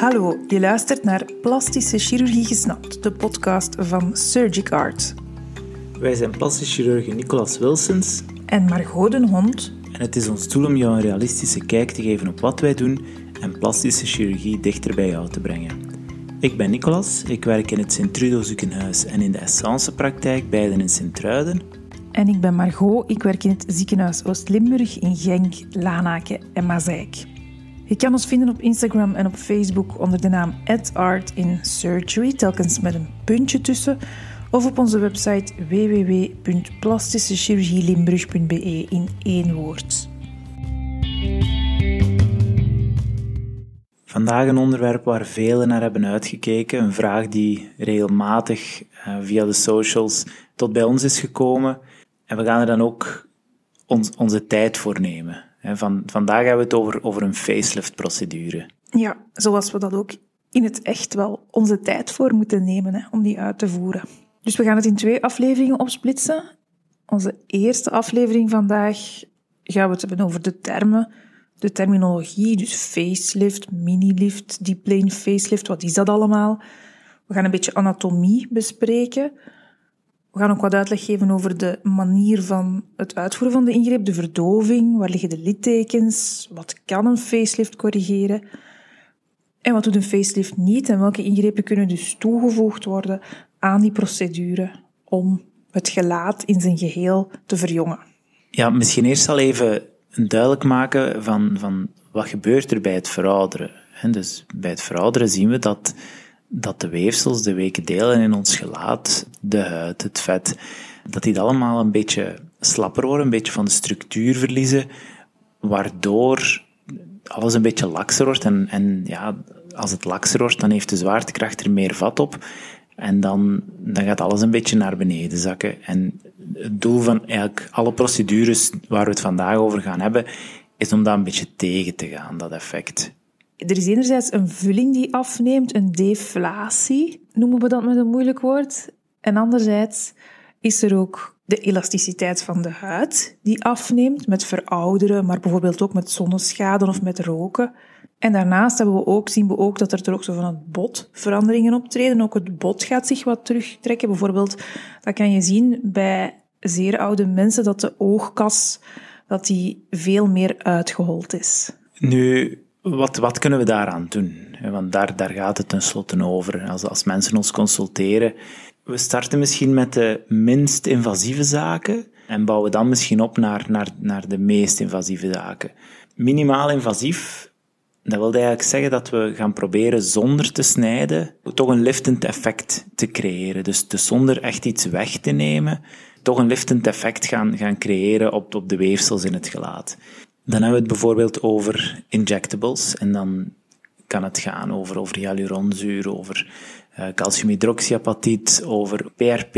Hallo, je luistert naar Plastische Chirurgie Gesnapt, de podcast van Surgic Art. Wij zijn plastisch chirurg Nicolas Wilsons En Margot den Hond. en het is ons doel om jou een realistische kijk te geven op wat wij doen en plastische chirurgie dichter bij jou te brengen. Ik ben Nicolas, ik werk in het Sint-Trudo ziekenhuis en in de Essence-praktijk, beiden in Sint-Truiden. En ik ben Margot, ik werk in het ziekenhuis Oost-Limburg in Genk, Lanaken en Mazeik. Je kan ons vinden op Instagram en op Facebook onder de naam @art in surgery, telkens met een puntje tussen, of op onze website www.plastischechirurgielimburg.be in één woord. Vandaag een onderwerp waar velen naar hebben uitgekeken, een vraag die regelmatig eh, via de socials tot bij ons is gekomen. En we gaan er dan ook ons, onze tijd voor nemen. Van, vandaag hebben we het over, over een facelift-procedure. Ja, zoals we dat ook in het echt wel onze tijd voor moeten nemen hè, om die uit te voeren. Dus we gaan het in twee afleveringen opsplitsen. Onze eerste aflevering vandaag gaan we het hebben over de termen, de terminologie, dus facelift, minilift, deep plane facelift, wat is dat allemaal? We gaan een beetje anatomie bespreken. We gaan ook wat uitleg geven over de manier van het uitvoeren van de ingreep, de verdoving, waar liggen de littekens, wat kan een facelift corrigeren en wat doet een facelift niet en welke ingrepen kunnen dus toegevoegd worden aan die procedure om het gelaat in zijn geheel te verjongen. Ja, misschien eerst al even duidelijk maken van, van wat gebeurt er bij het verouderen. Hè, Dus bij het verouderen zien we dat, dat de weefsels, de weken delen in ons gelaat, de huid, het vet, dat die allemaal een beetje slapper worden, een beetje van de structuur verliezen, waardoor alles een beetje lakser wordt. En, en ja, als het lakser wordt, dan heeft de zwaartekracht er meer vat op. En dan, dan gaat alles een beetje naar beneden zakken. En het doel van eigenlijk alle procedures waar we het vandaag over gaan hebben, is om dat een beetje tegen te gaan, dat effect. Er is enerzijds een vulling die afneemt, een deflatie, noemen we dat met een moeilijk woord. En anderzijds is er ook de elasticiteit van de huid die afneemt met verouderen, maar bijvoorbeeld ook met zonneschade of met roken. En daarnaast hebben we ook, zien we ook dat er ook zo van het bot veranderingen optreden. Ook het bot gaat zich wat terugtrekken. Bijvoorbeeld, dat kan je zien bij zeer oude mensen, dat de oogkas dat die veel meer uitgehold is. Nu, wat, wat kunnen we daaraan doen? Want daar, daar gaat het tenslotte over. Als, als mensen ons consulteren, we starten misschien met de minst invasieve zaken en bouwen dan misschien op naar, naar, naar de meest invasieve zaken. Minimaal invasief, dat wil eigenlijk zeggen dat we gaan proberen zonder te snijden toch een liftend effect te creëren. Dus, dus zonder echt iets weg te nemen, toch een liftend effect gaan, gaan creëren op, op de weefsels in het gelaat. Dan hebben we het bijvoorbeeld over injectables en dan kan het gaan over, over hyaluronzuur, over uh, calciumhydroxyapatiet, over PRP,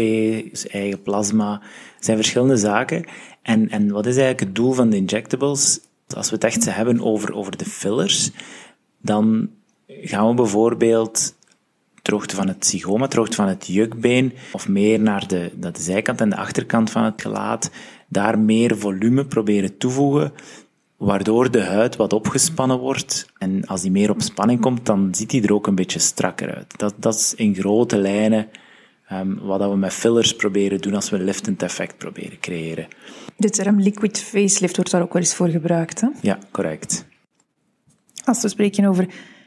dus eigen plasma. Het zijn verschillende zaken. En, en wat is eigenlijk het doel van de injectables? Als we het echt hebben over, over de fillers, dan gaan we bijvoorbeeld droogte van het zygoma, droogte van het jukbeen, of meer naar de, naar de zijkant en de achterkant van het gelaat, daar meer volume proberen toevoegen, waardoor de huid wat opgespannen wordt. En als die meer op spanning komt, dan ziet die er ook een beetje strakker uit. Dat, dat is in grote lijnen um, wat we met fillers proberen doen als we een liftend effect proberen creëren. De term liquid facelift wordt daar ook wel eens voor gebruikt. Hè? Ja, correct. Als we spreken over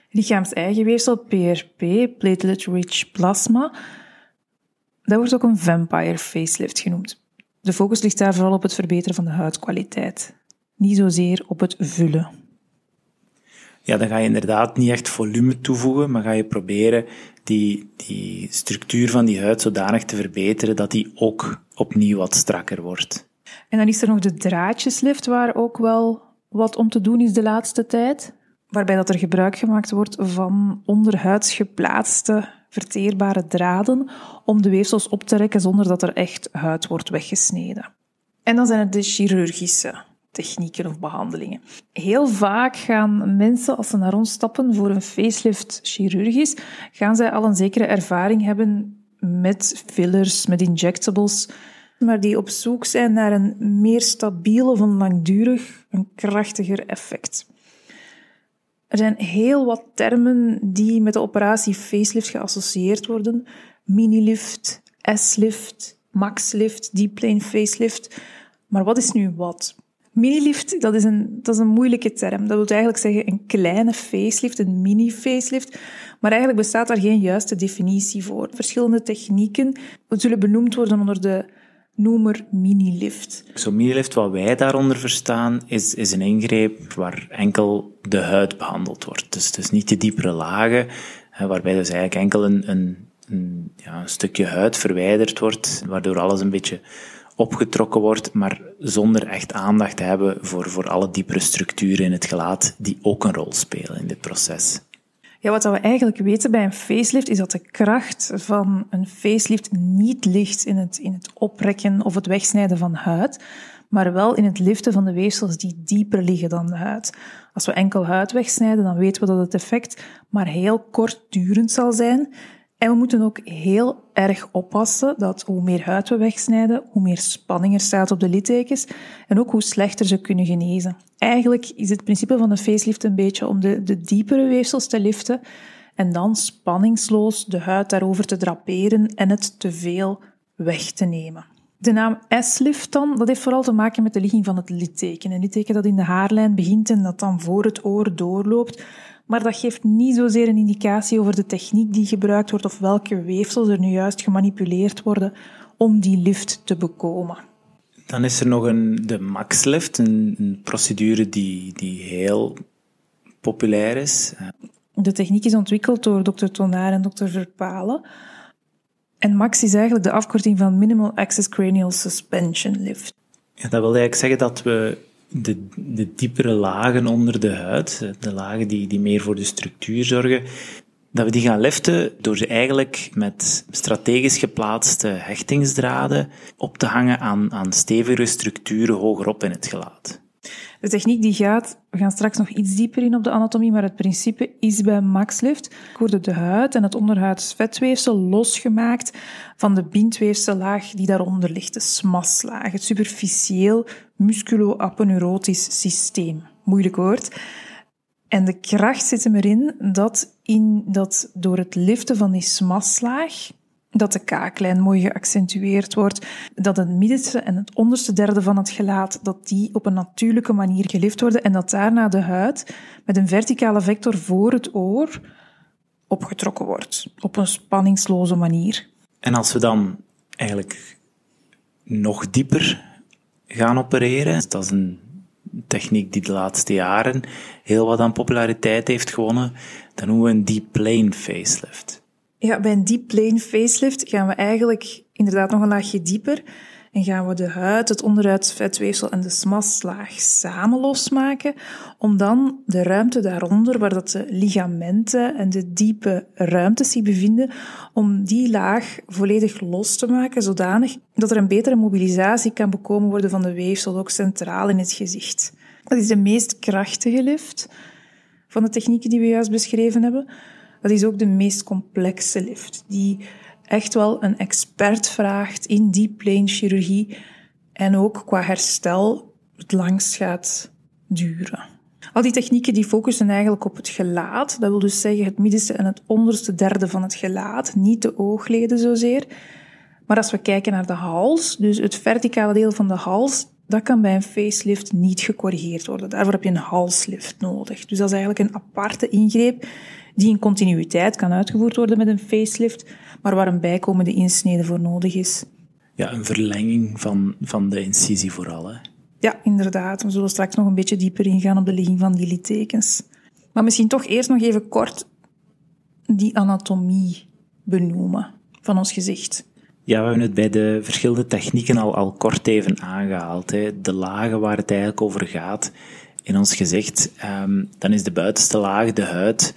lichaams-eigen weefsel, PRP, platelet-rich plasma, dat wordt ook een vampire facelift genoemd. De focus ligt daar vooral op het verbeteren van de huidkwaliteit, niet zozeer op het vullen. Ja, dan ga je inderdaad niet echt volume toevoegen, maar ga je proberen die, die structuur van die huid zodanig te verbeteren dat die ook opnieuw wat strakker wordt. En dan is er nog de draadjeslift, waar ook wel wat om te doen is de laatste tijd. Waarbij dat er gebruik gemaakt wordt van onderhuids geplaatste verteerbare draden om de weefsels op te rekken zonder dat er echt huid wordt weggesneden. En dan zijn het de chirurgische technieken of behandelingen. Heel vaak gaan mensen, als ze naar ons stappen voor een facelift chirurgisch, gaan zij al een zekere ervaring hebben met fillers, met injectables, maar die op zoek zijn naar een meer stabiel of een langdurig, een krachtiger effect. Er zijn heel wat termen die met de operatie facelift geassocieerd worden. Minilift, S-lift, max-lift, deep plane facelift. Maar wat is nu wat? Minilift, dat is, een, dat is een moeilijke term. Dat wil eigenlijk zeggen een kleine facelift, een mini-facelift. Maar eigenlijk bestaat daar geen juiste definitie voor. Verschillende technieken zullen benoemd worden onder de noemer minilift. Zo'n minilift, wat wij daaronder verstaan, is, is een ingreep waar enkel de huid behandeld wordt. Dus, dus niet de diepere lagen, waarbij dus eigenlijk enkel een, een, een, ja, een stukje huid verwijderd wordt, waardoor alles een beetje opgetrokken wordt, maar zonder echt aandacht te hebben voor, voor alle diepere structuren in het gelaat die ook een rol spelen in dit proces. Ja, wat we eigenlijk weten bij een facelift is dat de kracht van een facelift niet ligt in het, in het oprekken of het wegsnijden van huid, maar wel in het liften van de weefsels die dieper liggen dan de huid. Als we enkel huid wegsnijden, dan weten we dat het effect maar heel kortdurend zal zijn en we moeten ook heel erg oppassen dat hoe meer huid we wegsnijden, hoe meer spanning er staat op de littekens en ook hoe slechter ze kunnen genezen. Eigenlijk is het principe van de facelift een beetje om de, de diepere weefsels te liften en dan spanningsloos de huid daarover te draperen en het te veel weg te nemen. De naam S-lift dan, dat heeft vooral te maken met de ligging van het litteken. Een litteken dat in de haarlijn begint en dat dan voor het oor doorloopt, maar dat geeft niet zozeer een indicatie over de techniek die gebruikt wordt of welke weefsels er nu juist gemanipuleerd worden om die lift te bekomen. Dan is er nog een, de Max-lift, een, een, procedure die, die heel populair is. De techniek is ontwikkeld door dokter Tonaar en dokter Verpalen. En Max is eigenlijk de afkorting van Minimal Access Cranial Suspension Lift. Ja, dat wil eigenlijk zeggen dat we de, de diepere lagen onder de huid, de lagen die, die meer voor de structuur zorgen, dat we die gaan liften door ze eigenlijk met strategisch geplaatste hechtingsdraden op te hangen aan, aan stevige structuren hogerop in het gelaat. De techniek die gaat, we gaan straks nog iets dieper in op de anatomie, maar het principe is bij maxlift worden de huid en het onderhuids vetweefsel losgemaakt van de bindweefsellaag die daaronder ligt, de smaslaag, het superficieel musculo-aponeurotisch systeem. Moeilijk woord. En de kracht zit hem erin dat, in, dat door het liften van die smaslaag dat de kaaklijn mooi geaccentueerd wordt, dat het middenste en het onderste derde van het gelaat, dat die op een natuurlijke manier gelift worden en dat daarna de huid met een verticale vector voor het oor opgetrokken wordt, op een spanningsloze manier. En als we dan eigenlijk nog dieper gaan opereren, dat is een techniek die de laatste jaren heel wat aan populariteit heeft gewonnen, dan noemen we een deep plane facelift. Ja, bij een deep plane facelift gaan we eigenlijk inderdaad nog een laagje dieper en gaan we de huid, het onderhuidsvetweefsel en de smaslaag samen losmaken, om dan de ruimte daaronder, waar dat de ligamenten en de diepe ruimtes zich bevinden, om die laag volledig los te maken, zodanig dat er een betere mobilisatie kan bekomen worden van de weefsel, ook centraal in het gezicht. Dat is de meest krachtige lift van de technieken die we juist beschreven hebben. Dat is ook de meest complexe lift, die echt wel een expert vraagt in plane chirurgie en ook qua herstel het langst gaat duren. Al die technieken die focussen eigenlijk op het gelaat. Dat wil dus zeggen het middenste en het onderste derde van het gelaat, niet de oogleden zozeer. Maar als we kijken naar de hals, dus het verticale deel van de hals, dat kan bij een facelift niet gecorrigeerd worden. Daarvoor heb je een halslift nodig. Dus dat is eigenlijk een aparte ingreep die in continuïteit kan uitgevoerd worden met een facelift, maar waar een bijkomende insnede voor nodig is. Ja, een verlenging van, van de incisie vooral. Hè? Ja, inderdaad. We zullen straks nog een beetje dieper ingaan op de ligging van die littekens. Maar misschien toch eerst nog even kort die anatomie benoemen van ons gezicht. Ja, we hebben het bij de verschillende technieken al, al kort even aangehaald. Hè. De lagen waar het eigenlijk over gaat in ons gezicht, um, dan is de buitenste laag, de huid,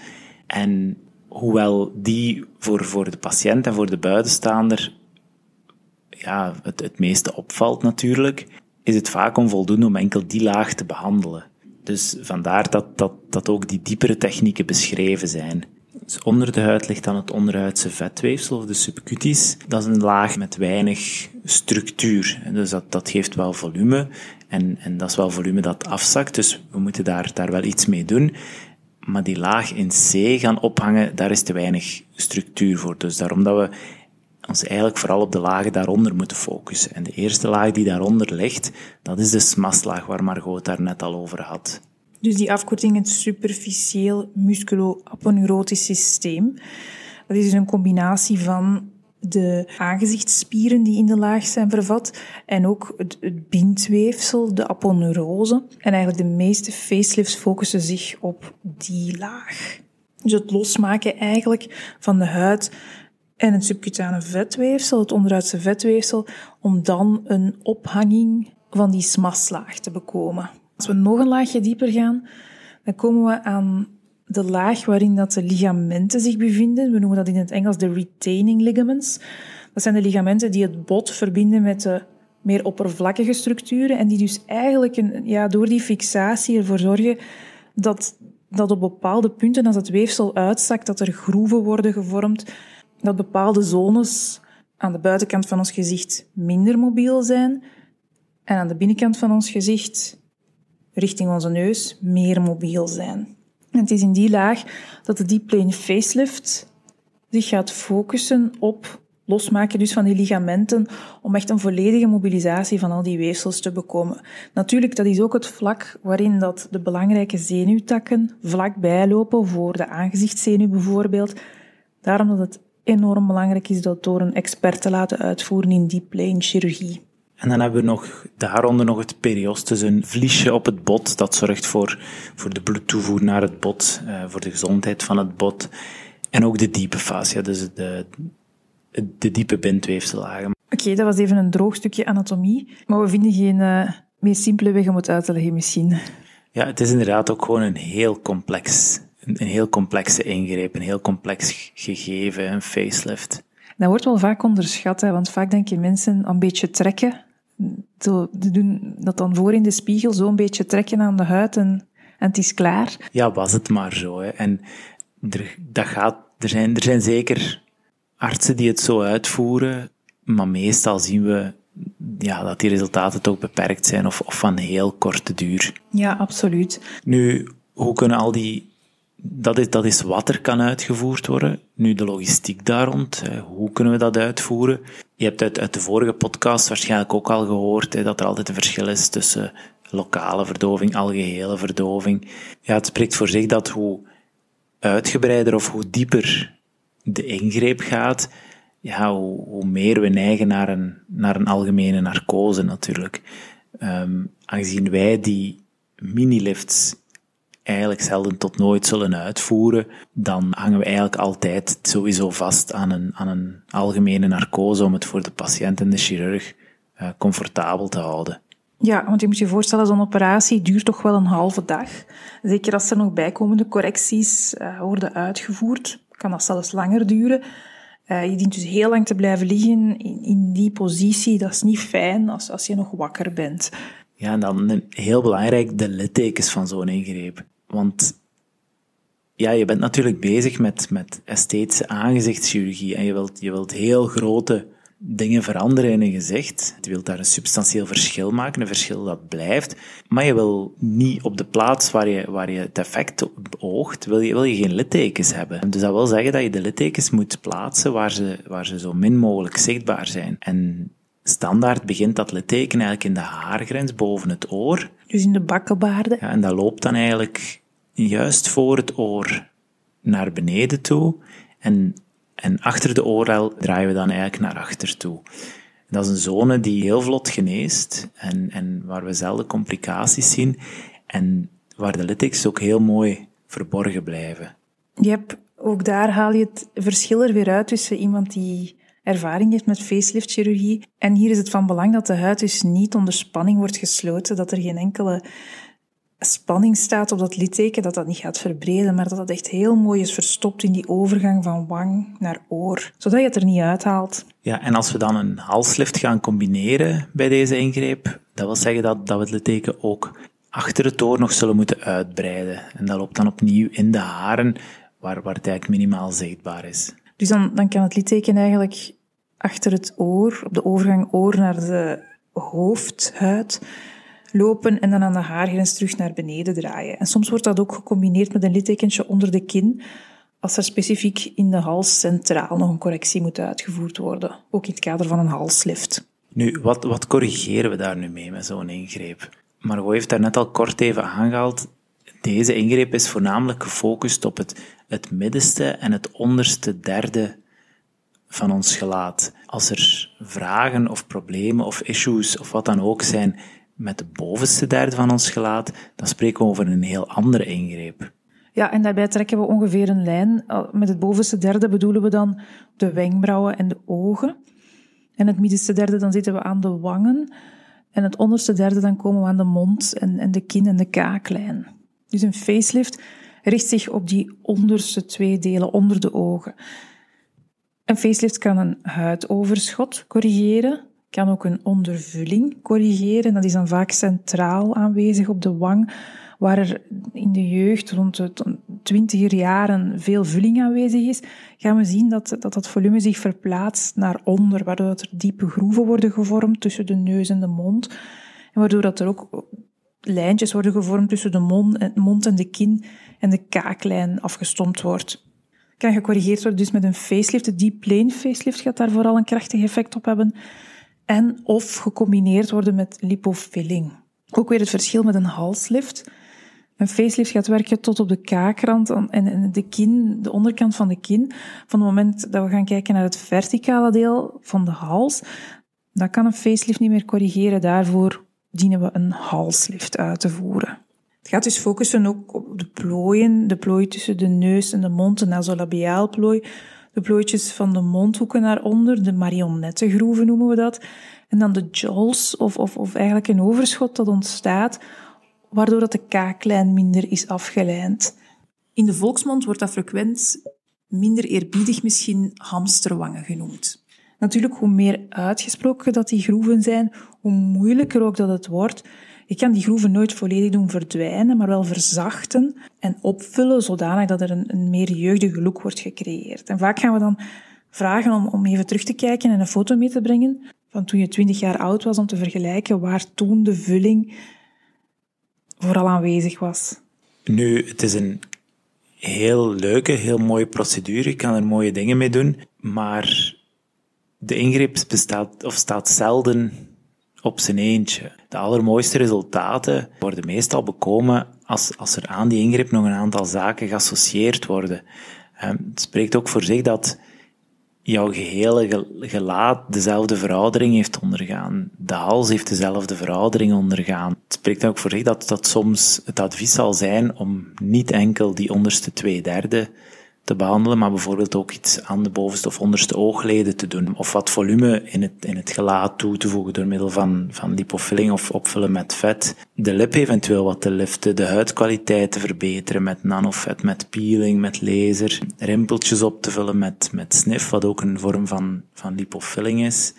en hoewel die voor, voor de patiënt en voor de buitenstaander ja, het, het meeste opvalt natuurlijk, is het vaak onvoldoende om enkel die laag te behandelen. Dus vandaar dat, dat, dat ook die diepere technieken beschreven zijn. Dus onder de huid ligt dan het onderhuidse vetweefsel, of de subcutis. Dat is een laag met weinig structuur. Dus dat, dat geeft wel volume. En, en dat is wel volume dat afzakt, dus we moeten daar, daar wel iets mee doen. Maar die laag in C gaan ophangen, daar is te weinig structuur voor. Dus daarom dat we ons eigenlijk vooral op de lagen daaronder moeten focussen. En de eerste laag die daaronder ligt, dat is de smaslaag waar Margot daar net al over had. Dus die afkorting het superficieel musculo-aponeurotisch systeem. Dat is dus een combinatie van de aangezichtsspieren die in de laag zijn vervat en ook het, het bindweefsel, de aponeurose. En eigenlijk de meeste facelifts focussen zich op die laag. Dus het losmaken eigenlijk van de huid en het subcutane vetweefsel, het onderhuidse vetweefsel, om dan een ophanging van die smaslaag te bekomen. Als we nog een laagje dieper gaan, dan komen we aan de laag waarin dat de ligamenten zich bevinden. We noemen dat in het Engels de retaining ligaments. Dat zijn de ligamenten die het bot verbinden met de meer oppervlakkige structuren en die dus eigenlijk een, ja, door die fixatie ervoor zorgen dat, dat op bepaalde punten, als het weefsel uitzakt, dat er groeven worden gevormd, dat bepaalde zones aan de buitenkant van ons gezicht minder mobiel zijn en aan de binnenkant van ons gezicht, richting onze neus, meer mobiel zijn. En het is in die laag dat de deep plane facelift zich gaat focussen op losmaken dus van die ligamenten om echt een volledige mobilisatie van al die weefsels te bekomen. Natuurlijk, dat is ook het vlak waarin dat de belangrijke zenuwtakken vlakbij lopen, voor de aangezichtszenuw bijvoorbeeld. Daarom dat het enorm belangrijk is dat door een expert te laten uitvoeren in deep plane chirurgie. En dan hebben we nog daaronder nog het periostus, een vliesje op het bot. Dat zorgt voor, voor de bloedtoevoer naar het bot, uh, voor de gezondheid van het bot. En ook de diepe fascia, dus de, de diepe bindweefsellagen. Oké, dat was even een droog stukje anatomie. Maar we vinden geen uh, meer simpele weg om het uit te leggen misschien. Ja, het is inderdaad ook gewoon een heel complex, een, een heel complexe ingreep, een heel complex gegeven, een facelift. Dat wordt wel vaak onderschat, hè, want vaak denken mensen een beetje trekken zo, doen dat dan voor in de spiegel, zo een beetje trekken aan de huid en, en het is klaar. Ja, was het maar zo. Hè. En er, dat gaat, er, zijn, er zijn zeker artsen die het zo uitvoeren, maar meestal zien we ja, dat die resultaten toch beperkt zijn of, of van heel korte duur. Ja, absoluut. Nu, hoe kunnen al die dat is, dat is wat er kan uitgevoerd worden. Nu de logistiek daar rond, hoe kunnen we dat uitvoeren? Je hebt uit, uit de vorige podcast waarschijnlijk ook al gehoord dat er altijd een verschil is tussen lokale verdoving, algehele verdoving. Ja, het spreekt voor zich dat hoe uitgebreider of hoe dieper de ingreep gaat, ja, hoe, meer we neigen naar een, naar een algemene narcose natuurlijk. Um, aangezien wij die mini-lifts eigenlijk zelden tot nooit zullen uitvoeren, dan hangen we eigenlijk altijd sowieso vast aan een, aan een algemene narcose om het voor de patiënt en de chirurg uh, comfortabel te houden. Ja, want je moet je voorstellen, zo'n operatie duurt toch wel een halve dag. Zeker als er nog bijkomende correcties uh, worden uitgevoerd, kan dat zelfs langer duren. Uh, je dient dus heel lang te blijven liggen in, in die positie. Dat is niet fijn als, als je nog wakker bent. Ja, en dan heel belangrijk, de littekens van zo'n ingreep. Want ja, je bent natuurlijk bezig met, met esthetische aangezichtschirurgie en je wilt, je wilt heel grote dingen veranderen in een gezicht. Je wilt daar een substantieel verschil maken, een verschil dat blijft. Maar je wil niet op de plaats waar je, waar je het effect oogt, wil je, wil je geen littekens hebben. Dus dat wil zeggen dat je de littekens moet plaatsen waar ze, waar ze zo min mogelijk zichtbaar zijn. En standaard begint dat litteken eigenlijk in de haargrens boven het oor. Dus in de bakkenbaarden. Ja, en dat loopt dan eigenlijk juist voor het oor naar beneden toe. En, en achter de oorlel draaien we dan eigenlijk naar achter toe. Dat is een zone die heel vlot geneest en, en waar we zelden complicaties zien. En waar de littekens ook heel mooi verborgen blijven. Je hebt, ook daar haal je het verschil er weer uit tussen iemand die ervaring heeft met facelift-chirurgie. En hier is het van belang dat de huid dus niet onder spanning wordt gesloten, dat er geen enkele spanning staat op dat litteken, dat dat niet gaat verbreden, maar dat dat echt heel mooi is verstopt in die overgang van wang naar oor, zodat je het er niet uithaalt. Ja, en als we dan een halslift gaan combineren bij deze ingreep, dat wil zeggen dat, dat we het litteken ook achter het oor nog zullen moeten uitbreiden. En dat loopt dan opnieuw in de haren, waar, waar het eigenlijk minimaal zichtbaar is. Dus dan, dan kan het litteken eigenlijk achter het oor, op de overgang oor naar de hoofdhuid, lopen en dan aan de haargrens terug naar beneden draaien. En soms wordt dat ook gecombineerd met een littekentje onder de kin, als er specifiek in de hals centraal nog een correctie moet uitgevoerd worden, ook in het kader van een halslift. Nu, wat, wat corrigeren we daar nu mee met zo'n ingreep? Margot heeft daar net al kort even aangehaald. Deze ingreep is voornamelijk gefocust op het, het middenste en het onderste derde van ons gelaat. Als er vragen of problemen of issues of wat dan ook zijn met de bovenste derde van ons gelaat, dan spreken we over een heel andere ingreep. Ja, en daarbij trekken we ongeveer een lijn. Met het bovenste derde bedoelen we dan de wenkbrauwen en de ogen. En het middenste derde, dan zitten we aan de wangen. En het onderste derde, dan komen we aan de mond en, en de kin en de kaaklijn. Dus een facelift richt zich op die onderste twee delen onder de ogen. Een facelift kan een huidoverschot corrigeren, kan ook een ondervulling corrigeren. Dat is dan vaak centraal aanwezig op de wang, waar er in de jeugd rond de twintiger jaren veel vulling aanwezig is, gaan we zien dat, dat dat volume zich verplaatst naar onder, waardoor er diepe groeven worden gevormd tussen de neus en de mond. En waardoor dat er ook lijntjes worden gevormd tussen de mond, mond en de kin en de kaaklijn afgestompt wordt. Kan gecorrigeerd worden dus met een facelift. De deep plane facelift gaat daar vooral een krachtig effect op hebben. En of gecombineerd worden met lipofilling. Ook weer het verschil met een halslift. Een facelift gaat werken tot op de kaakrand en de kin, de onderkant van de kin. Van het moment dat we gaan kijken naar het verticale deel van de hals, dan kan een facelift niet meer corrigeren. Daarvoor dienen we een halslift uit te voeren. Het gaat dus focussen ook op de plooien, de plooi tussen de neus en de mond, de nasolabiaal plooi, de plooitjes van de mondhoeken naar onder, de marionettengroeven noemen we dat, en dan de jawls, of, of, of eigenlijk een overschot dat ontstaat, waardoor dat de kaaklijn minder is afgelijnd. In de volksmond wordt dat frequent minder eerbiedig misschien hamsterwangen genoemd. Natuurlijk, hoe meer uitgesproken dat die groeven zijn, hoe moeilijker ook dat het wordt. Je kan die groeven nooit volledig doen verdwijnen, maar wel verzachten en opvullen zodanig dat er een, een meer jeugdige look wordt gecreëerd. En vaak gaan we dan vragen om, om even terug te kijken en een foto mee te brengen van toen je 20 jaar oud was, om te vergelijken waar toen de vulling vooral aanwezig was. Nu, het is een heel leuke, heel mooie procedure. Je kan er mooie dingen mee doen, maar de ingreep bestaat of staat zelden op zijn eentje. De allermooiste resultaten worden meestal bekomen als, als er aan die ingreep nog een aantal zaken geassocieerd worden. Ehm, het spreekt ook voor zich dat jouw gehele gelaat dezelfde veroudering heeft ondergaan. De hals heeft dezelfde veroudering ondergaan. Het spreekt ook voor zich dat dat soms het advies zal zijn om niet enkel die onderste twee derde te behandelen, maar bijvoorbeeld ook iets aan de bovenste of onderste oogleden te doen. Of wat volume in het, in het gelaat toe te voegen door middel van, van lipofilling of opvullen met vet. De lip eventueel wat te liften, de huidkwaliteit te verbeteren met nanovet, met peeling, met laser. Rimpeltjes op te vullen met, met snif, wat ook een vorm van, van lipofilling is.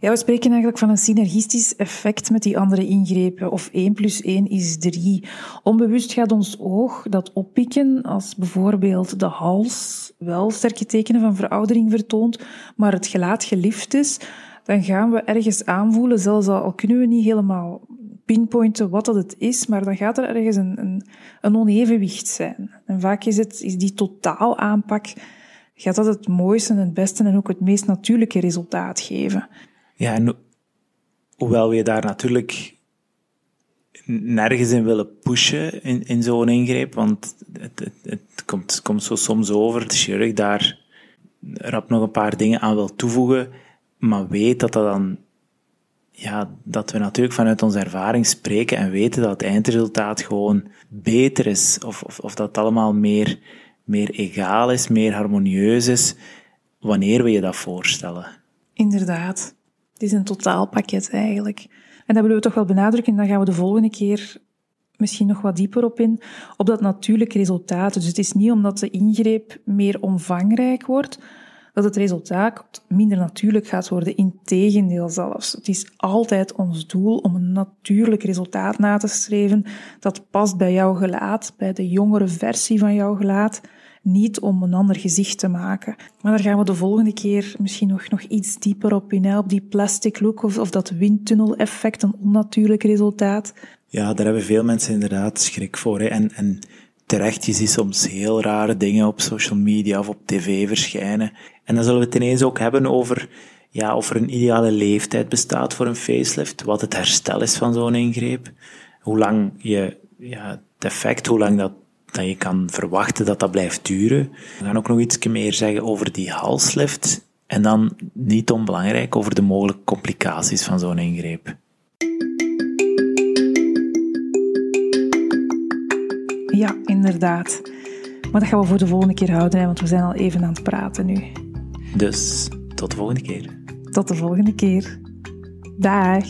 Ja, we spreken eigenlijk van een synergistisch effect met die andere ingrepen. Of 1 plus 1 is 3. Onbewust gaat ons oog dat oppikken als bijvoorbeeld de hals wel sterke tekenen van veroudering vertoont, maar het gelaat gelift is. Dan gaan we ergens aanvoelen, zelfs al kunnen we niet helemaal pinpointen wat dat het is, maar dan gaat er ergens een, een, een onevenwicht zijn. En vaak is, het, is die totaal aanpak gaat dat het mooiste en het beste en ook het meest natuurlijke resultaat geven. Ja, en hoewel we daar natuurlijk nergens in willen pushen in, in zo'n ingreep, want het, het, het, komt, komt zo soms over dat de chirurg daar rap nog een paar dingen aan wil toevoegen, maar weet dat dat dan, ja, dat we natuurlijk vanuit onze ervaring spreken en weten dat het eindresultaat gewoon beter is, of, of, of dat het allemaal meer, meer egaal is, meer harmonieus is, wanneer we je dat voorstellen. Inderdaad. Het is een totaalpakket eigenlijk. En dat willen we toch wel benadrukken. En dan gaan we de volgende keer misschien nog wat dieper op in, op dat natuurlijke resultaat. Dus het is niet omdat de ingreep meer omvangrijk wordt, dat het resultaat minder natuurlijk gaat worden. Integendeel zelfs. Het is altijd ons doel om een natuurlijk resultaat na te streven dat past bij jouw gelaat, bij de jongere versie van jouw gelaat niet om een ander gezicht te maken. Maar daar gaan we de volgende keer misschien nog, nog iets dieper op in, op die plastic look of, of dat windtunnel-effect, een onnatuurlijk resultaat. Ja, daar hebben veel mensen inderdaad schrik voor. Hè. En, en terecht, je ziet soms heel rare dingen op social media of op tv verschijnen. En dan zullen we het ineens ook hebben over ja, of er een ideale leeftijd bestaat voor een facelift, wat het herstel is van zo'n ingreep, hoe lang je, ja, het effect, hoe lang dat, dat je kan verwachten dat dat blijft duren. We gaan ook nog iets meer zeggen over die halslift en dan, niet onbelangrijk, over de mogelijke complicaties van zo'n ingreep. Ja, inderdaad. Maar dat gaan we voor de volgende keer houden, want we zijn al even aan het praten nu. Dus tot de volgende keer. Tot de volgende keer. Dag.